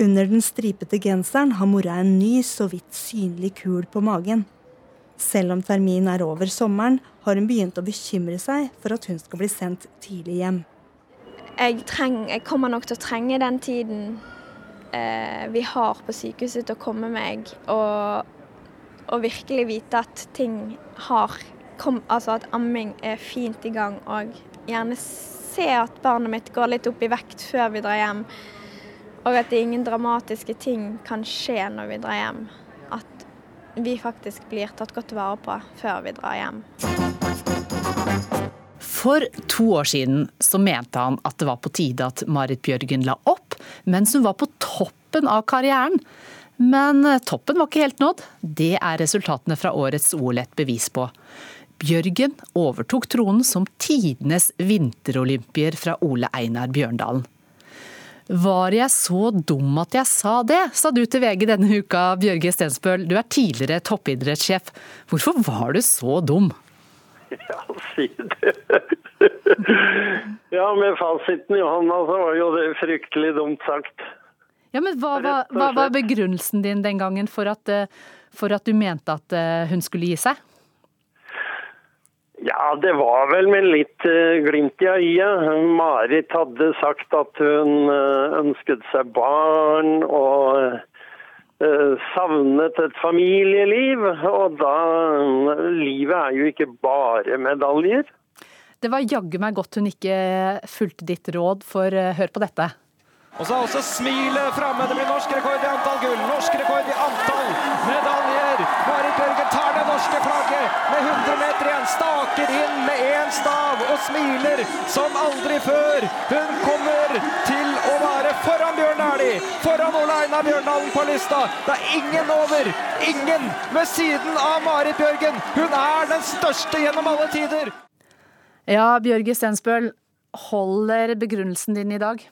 Under den stripete genseren har mora en ny, så vidt synlig kul på magen. Selv om terminen er over sommeren, har hun begynt å bekymre seg for at hun skal bli sendt tidlig hjem jeg, treng, jeg, kommer nok til å trenge den tiden eh, vi har på sykehuset til å komme meg og, og virkelig vite at ting har kom, Altså at amming er fint i gang og gjerne se at barnet mitt går litt opp i vekt før vi drar hjem. Og at det ingen dramatiske ting kan skje når vi drar hjem. At vi faktisk blir tatt godt vare på før vi drar hjem. For to år siden så mente han at det var på tide at Marit Bjørgen la opp, mens hun var på toppen av karrieren. Men toppen var ikke helt nådd. Det er resultatene fra årets OL et bevis på. Bjørgen overtok tronen som tidenes vinterolympier fra Ole Einar Bjørndalen. Var jeg så dum at jeg sa det, sa du til VG denne uka, Bjørge Stensbøl. Du er tidligere toppidrettssjef. Hvorfor var du så dum? Ja, si det. ja, med fasiten i hånda så var jo det fryktelig dumt sagt. Ja, men Hva, hva, hva var begrunnelsen din den gangen for at, eh, for at du mente at eh, hun skulle gi seg? Ja, det var vel med litt uh, glimt i øyet. Marit hadde sagt at hun uh, ønsket seg barn og uh, savnet et familieliv. Og da Livet er jo ikke bare medaljer. Det var jaggu meg godt hun ikke fulgte ditt råd, for hør på dette. Og så er også smilet framme. Det blir norsk rekord i antall gull, norsk rekord i antall medaljer. Marit Bjørgen tar det norske flagget med 100 meter igjen. Staker inn med én stav og smiler som aldri før. Hun kommer til å være foran Bjørn Dæhlie, foran Ole Einar Bjørndalen på lista. Det er ingen over, ingen ved siden av Marit Bjørgen. Hun er den største gjennom alle tider. Ja, Bjørge Stensbøl, holder begrunnelsen din i dag?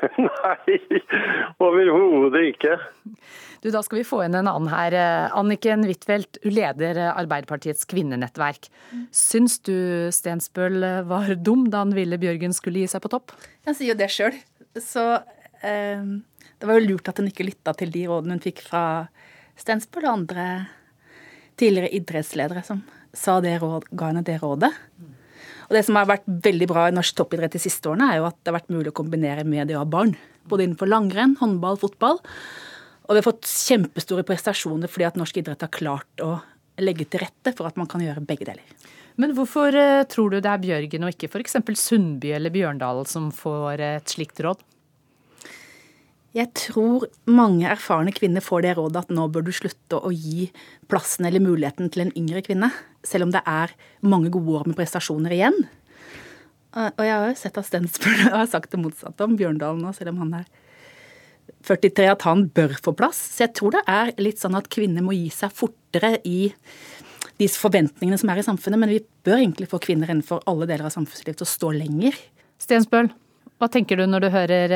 Nei, overhodet ikke. Du, Da skal vi få inn en annen her. Anniken Huitfeldt, du leder Arbeiderpartiets kvinnenettverk. Syns du Stensbøl var dum da han ville Bjørgen skulle gi seg på topp? Han sier jo det sjøl. Så eh, det var jo lurt at hun ikke lytta til de rådene hun fikk fra Stensbøl og andre tidligere idrettsledere som sa det råd, ga henne det rådet. Og Det som har vært veldig bra i norsk toppidrett de siste årene, er jo at det har vært mulig å kombinere med det å ha barn. Både innenfor langrenn, håndball, fotball. Og vi har fått kjempestore prestasjoner fordi at norsk idrett har klart å legge til rette for at man kan gjøre begge deler. Men hvorfor tror du det er Bjørgen og ikke f.eks. Sundby eller Bjørndal som får et slikt råd? Jeg tror mange erfarne kvinner får det rådet at nå bør du slutte å gi plassen eller muligheten til en yngre kvinne, selv om det er mange gode år med prestasjoner igjen. Og jeg har jo sett at Stensbøl har sagt det motsatte om Bjørndalen nå, selv om han er 43, at han bør få plass. Så jeg tror det er litt sånn at kvinner må gi seg fortere i de forventningene som er i samfunnet, men vi bør egentlig få kvinner innenfor alle deler av samfunnslivet til å stå lenger. Stensbøl, hva tenker du når du hører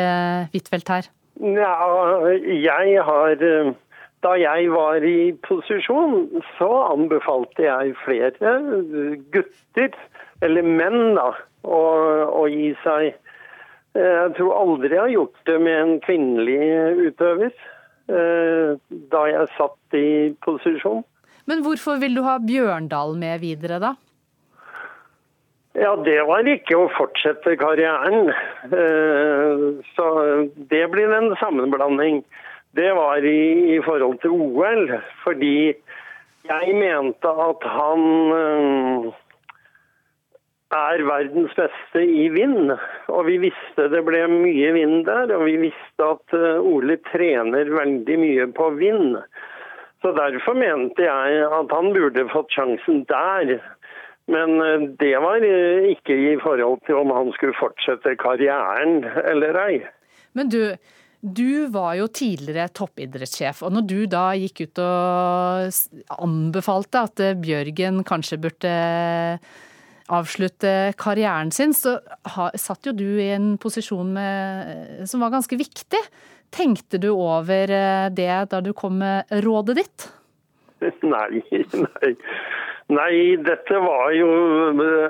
Huitfeldt her? Ja, jeg har Da jeg var i posisjon, så anbefalte jeg flere gutter, eller menn, da, å, å gi seg. Jeg tror aldri jeg har gjort det med en kvinnelig utøver da jeg satt i posisjon. Men hvorfor vil du ha Bjørndal med videre, da? Ja, det var ikke å fortsette karrieren. Så det blir en sammenblanding. Det var i, forhold til OL, fordi jeg mente at han er verdens beste i vind. Og vi visste det ble mye vind der, og vi visste at Ole trener veldig mye på vind. Så derfor mente jeg at han burde fått sjansen der. Men det var ikke i forhold til om han skulle fortsette karrieren eller ei. Men du, du var jo tidligere toppidrettssjef, og når du da gikk ut og anbefalte at Bjørgen kanskje burde avslutte karrieren sin, så satt jo du i en posisjon med, som var ganske viktig. Tenkte du over det da du kom med rådet ditt? Nei, nei. Nei, dette var jo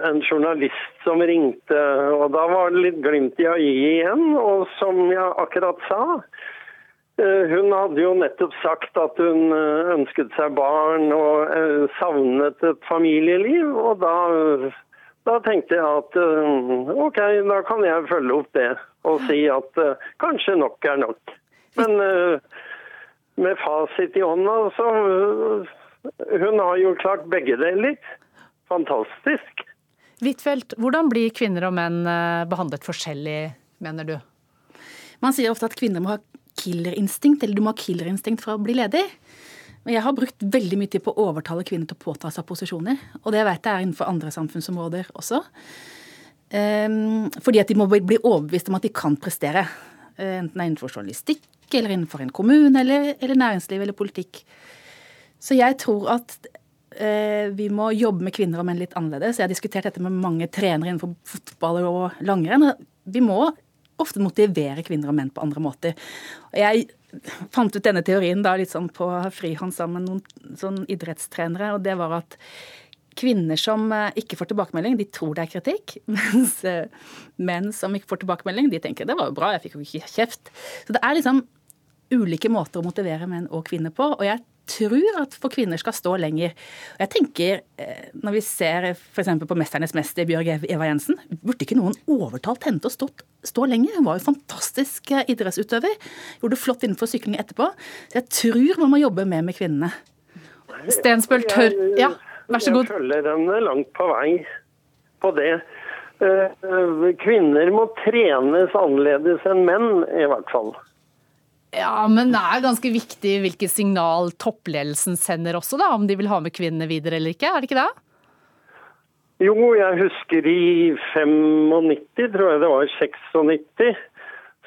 en journalist som ringte, og da var det litt glimt i øyet igjen. Og som jeg akkurat sa, hun hadde jo nettopp sagt at hun ønsket seg barn og savnet et familieliv. Og da, da tenkte jeg at OK, da kan jeg følge opp det og si at kanskje nok er nok. Men med fasit i hånda, så hun har jo klart begge deler. Fantastisk. Huitfeldt, hvordan blir kvinner og menn eh, behandlet forskjellig, mener du? Man sier ofte at kvinner må ha killerinstinkt, eller du må ha killerinstinkt for å bli ledig. Men jeg har brukt veldig mye tid på å overtale kvinner til å påta seg posisjoner. Og det vet jeg er innenfor andre samfunnsområder også. Um, fordi at de må bli overbevist om at de kan prestere. Uh, enten det er innenfor journalistikk, eller innenfor en kommune, eller, eller næringsliv eller politikk. Så jeg tror at eh, vi må jobbe med kvinner og menn litt annerledes. Jeg har diskutert dette med mange trenere innenfor fotball og langrenn. Vi må ofte motivere kvinner og menn på andre måter. Jeg fant ut denne teorien da litt sånn på frihånd sammen med noen sånn idrettstrenere, og det var at kvinner som eh, ikke får tilbakemelding, de tror det er kritikk. Mens eh, menn som ikke får tilbakemelding, de tenker det var jo bra, jeg fikk jo ikke kjeft. Så det er liksom ulike måter å motivere menn og kvinner på. Og jeg tror at for kvinner skal stå lenger. Og jeg tenker, eh, Når vi ser f.eks. på 'Mesternes mester', Bjørg Eva Jensen, burde ikke noen overtalt henne til å stå, stå lenger? Hun var jo fantastisk idrettsutøver. Gjorde det flott innenfor sykling etterpå. Så jeg tror man må jobbe mer med kvinnene. Stensbøl tør Ja, vær så god. Jeg følger henne langt på vei på det. Eh, kvinner må trenes annerledes enn menn, i hvert fall. Ja, men det er ganske viktig hvilket signal toppledelsen sender også, da, om de vil ha med kvinnene videre eller ikke, er det ikke det? Jo, jeg husker i 95, tror jeg det var 96,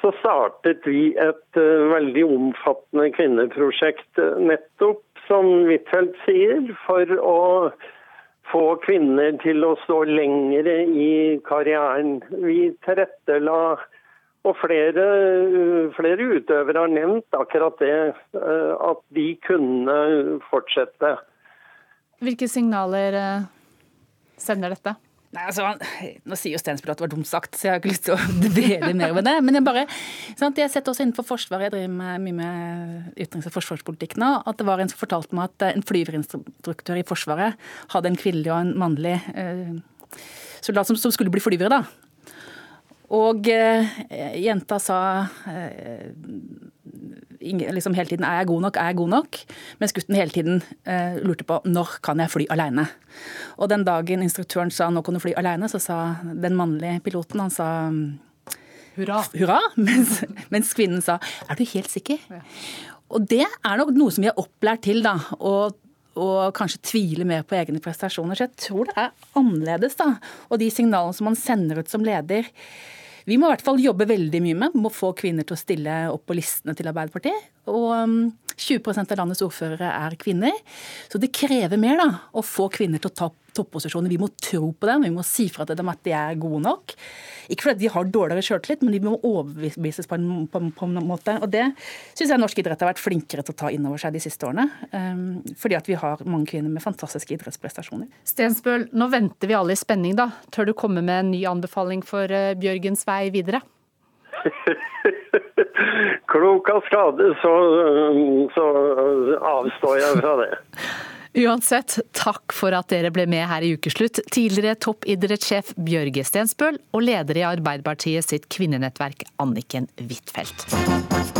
så startet vi et uh, veldig omfattende kvinneprosjekt, nettopp som Huitfeldt sier, for å få kvinner til å stå lengre i karrieren. Vi tilrettela og flere, flere, utøvere har nevnt akkurat det, eh, at de kunne fortsette. Hvilke signaler eh, sender dette? Nei, altså, Nå sier jo Stensbøl at det var dumt sagt, så jeg har ikke lyst til å dvele mer med det. Men jeg bare, sant, jeg setter også innenfor Forsvaret, jeg driver med, mye med utenriks- og forsvarspolitikk nå, at det var en som fortalte meg at en flyverinstruktør i Forsvaret hadde en kvinnelig og en mannlig eh, soldat som, som skulle bli flyvere. da. Og eh, jenta sa eh, liksom hele tiden 'er jeg god nok', er jeg god nok? Mens gutten hele tiden eh, lurte på 'når kan jeg fly alene'? Og den dagen instruktøren sa 'nå kan du fly alene', så sa den mannlige piloten han sa hurra, hurra mens, mens, kvinnen sa 'er du helt sikker'? Ja. Og det er nok noe som vi er opplært til, da. Og og kanskje tvile mer på egne prestasjoner. Så jeg tror det er annerledes, da. Og de signalene som man sender ut som leder, vi må i hvert fall jobbe veldig mye med å få kvinner til å stille opp på listene til Arbeiderpartiet. Og 20 um, av landets ordførere er kvinner. Så det krever mer da, å få kvinner til å ta topposisjoner. Vi må tro på dem, vi må si fra til dem at de er gode nok. Ikke fordi de har dårligere sjøltillit, men de må overbevises på en, på, på en måte. Og det syns jeg norsk idrett har vært flinkere til å ta inn over seg de siste årene. Um, fordi at vi har mange kvinner med fantastiske idrettsprestasjoner. Stensbøl, nå venter vi alle i spenning, da. Tør du komme med en ny anbefaling for uh, Bjørgens vei videre? Klok av skade, så, så avstår jeg fra det. Uansett, takk for at dere ble med her i Ukeslutt. Tidligere toppidrettssjef Bjørge Stensbøl og leder i Arbeiderpartiet sitt kvinnenettverk Anniken Huitfeldt.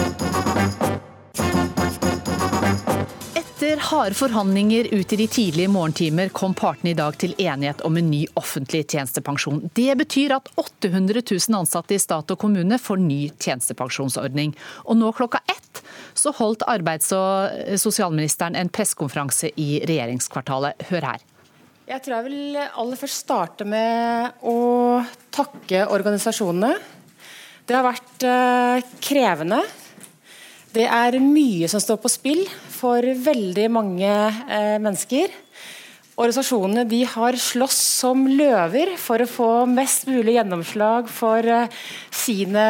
Etter harde forhandlinger ut i de tidlige morgentimer kom partene i dag til enighet om en ny offentlig tjenestepensjon. Det betyr at 800 000 ansatte i stat og kommune får ny tjenestepensjonsordning. Og nå klokka ett så holdt arbeids- og sosialministeren en pressekonferanse i regjeringskvartalet. Hør her. Jeg tror jeg vil aller først starte med å takke organisasjonene. Det har vært eh, krevende. Det er mye som står på spill for veldig mange eh, mennesker. Organisasjonene de har slåss som løver for å få mest mulig gjennomslag for eh, sine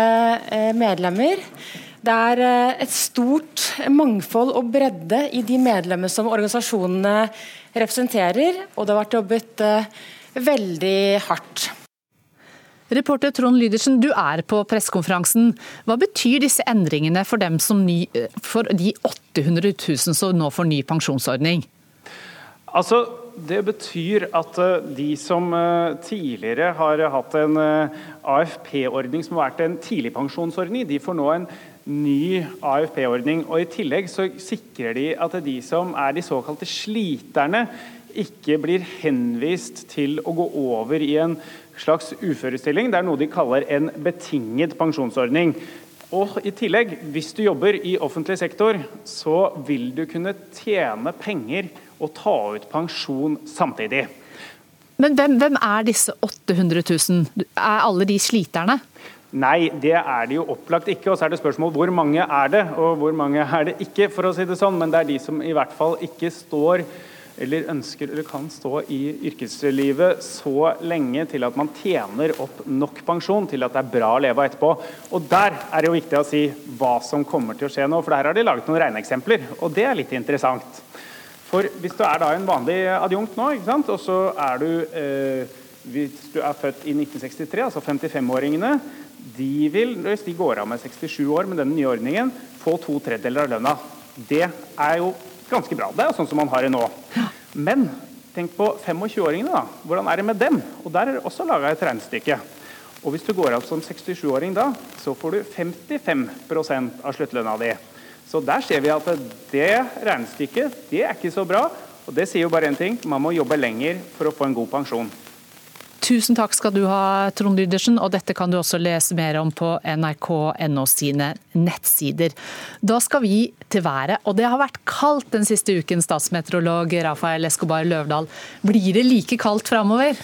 eh, medlemmer. Det er eh, et stort mangfold og bredde i de medlemmene som organisasjonene representerer, og det har vært jobbet veldig hardt. Reporter Trond Lydersen, du er på pressekonferansen. Hva betyr disse endringene for, ny, for de 800 000 som nå får ny pensjonsordning? Altså, det betyr at eh, de som eh, tidligere har hatt en eh, AFP-ordning som har vært en tidligpensjonsordning, de får nå en ny AFP-ordning. Og I tillegg så sikrer de at de som er de såkalte sliterne ikke blir henvist til å gå over i en slags uførestilling. Det er noe de kaller en betinget pensjonsordning. Og i tillegg, hvis du jobber i offentlig sektor, så vil du kunne tjene penger og ta ut pensjon samtidig. Men hvem, hvem er disse 800 000? Er alle de sliterne? Nei, det er det jo opplagt ikke. Og så er det spørsmål hvor mange er det, og hvor mange er det ikke, for å si det sånn. Men det er de som i hvert fall ikke står eller ønsker eller kan stå i yrkeslivet så lenge til at man tjener opp nok pensjon til at det er bra å leve av etterpå. Og Der er det jo viktig å si hva som kommer til å skje nå, for der har de laget noen regneeksempler. Og det er litt interessant. For hvis du er da en vanlig adjunkt nå, ikke sant? og så er du eh, hvis du er født i 1963, altså 55-åringene, de vil, hvis de går av med 67 år med denne nye ordningen, få to tredjedeler av lønna. Det er jo ganske bra. Det er sånn som man har det nå. Men tenk på 25-åringene. da. Hvordan er det med dem? Og Der er det også laga et regnestykke. Og Hvis du går av som 67-åring da, så får du 55 av sluttlønna di. Så der ser vi at det regnestykket det er ikke så bra. Og det sier jo bare én ting, man må jobbe lenger for å få en god pensjon. Tusen takk skal du ha, Trond Lydersen, og dette kan du også lese mer om på nrk.no sine nettsider. Da skal vi til været, og det har vært kaldt den siste uken, statsmeteorolog Rafael Escobar Løvdahl. Blir det like kaldt framover?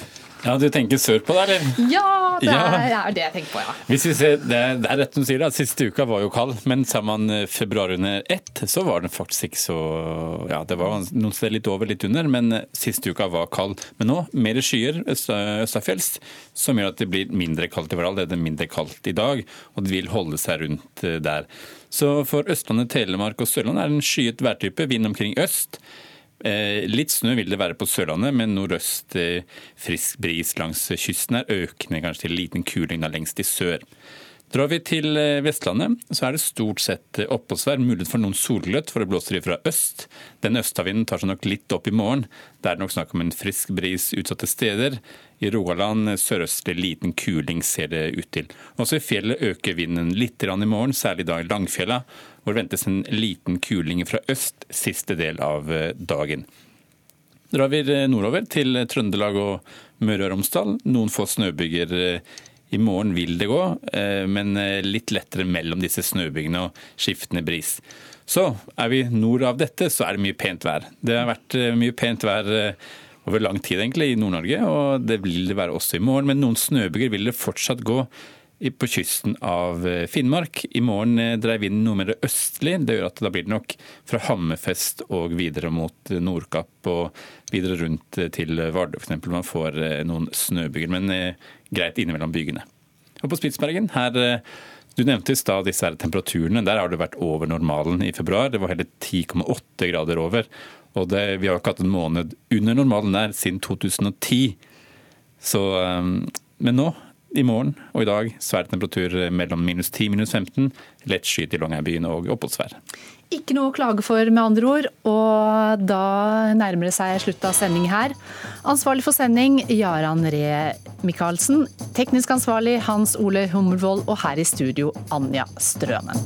Ja, Du tenker sørpå der, eller? Ja, det er, ja. er det jeg tenker på, ja. Hvis vi ser, det, det er rett som du sier, da. Siste uka var jo kald, men ser man eh, februar under ett, så var den faktisk ikke så Ja, det var noen steder litt over, litt under, men eh, siste uka var kald. Men nå mer skyer østafjells, som gjør at det blir mindre kaldt i hverandre. Det er det mindre kaldt i dag, og det vil holde seg rundt eh, der. Så for Østlandet, Telemark og Sørlandet er det en skyet værtype, vind omkring øst. Eh, litt snø vil det være på Sørlandet, men nordøst eh, frisk bris langs kysten er økende kanskje til liten kuling da lengst i sør. Drar vi til eh, Vestlandet, så er det stort sett oppholdsvær. Mulighet for noen solgløtt, for det blåser fra øst. Den østavinden tar seg nok litt opp i morgen. Det er nok snakk om en frisk bris utsatte steder. I Rogaland sørøstlig liten kuling ser det ut til. Også i fjellet øker vinden litt i morgen, særlig da i Langfjella hvor det ventes en liten kuling fra øst siste del av eh, dagen. Drar vi eh, nordover til Trøndelag og Møre og Romsdal. Noen få snøbyger eh, i morgen vil det gå, men litt lettere mellom disse snøbygene og skiftende bris. Så er vi nord av dette, så er det mye pent vær. Det har vært mye pent vær over lang tid egentlig i Nord-Norge, og det vil det være også i morgen. Men noen snøbyger vil det fortsatt gå på kysten av eh, Finnmark. I morgen eh, dreier vinden noe mer østlig. Det gjør at da blir det nok fra Hammerfest og videre mot eh, Nordkapp og videre rundt til Vardø f.eks. Man får noen snøbyger, men greit innimellom bygene. Og på Spitsbergen, her du nevnte i stad disse her temperaturene. Der har det vært over normalen i februar. Det var hele 10,8 grader over. Og det, vi har ikke hatt en måned under normalen der siden 2010. Så, men nå i morgen og i dag svær temperatur mellom minus 10 minus 15. Lett skyet i Longyearbyen og oppholdsvær. Ikke noe å klage for, med andre ord. Og da nærmer det seg slutt av sending her. Ansvarlig for sending Jaran Ree Michaelsen. Teknisk ansvarlig Hans Ole Hummelvold. Og her i studio Anja Strømen.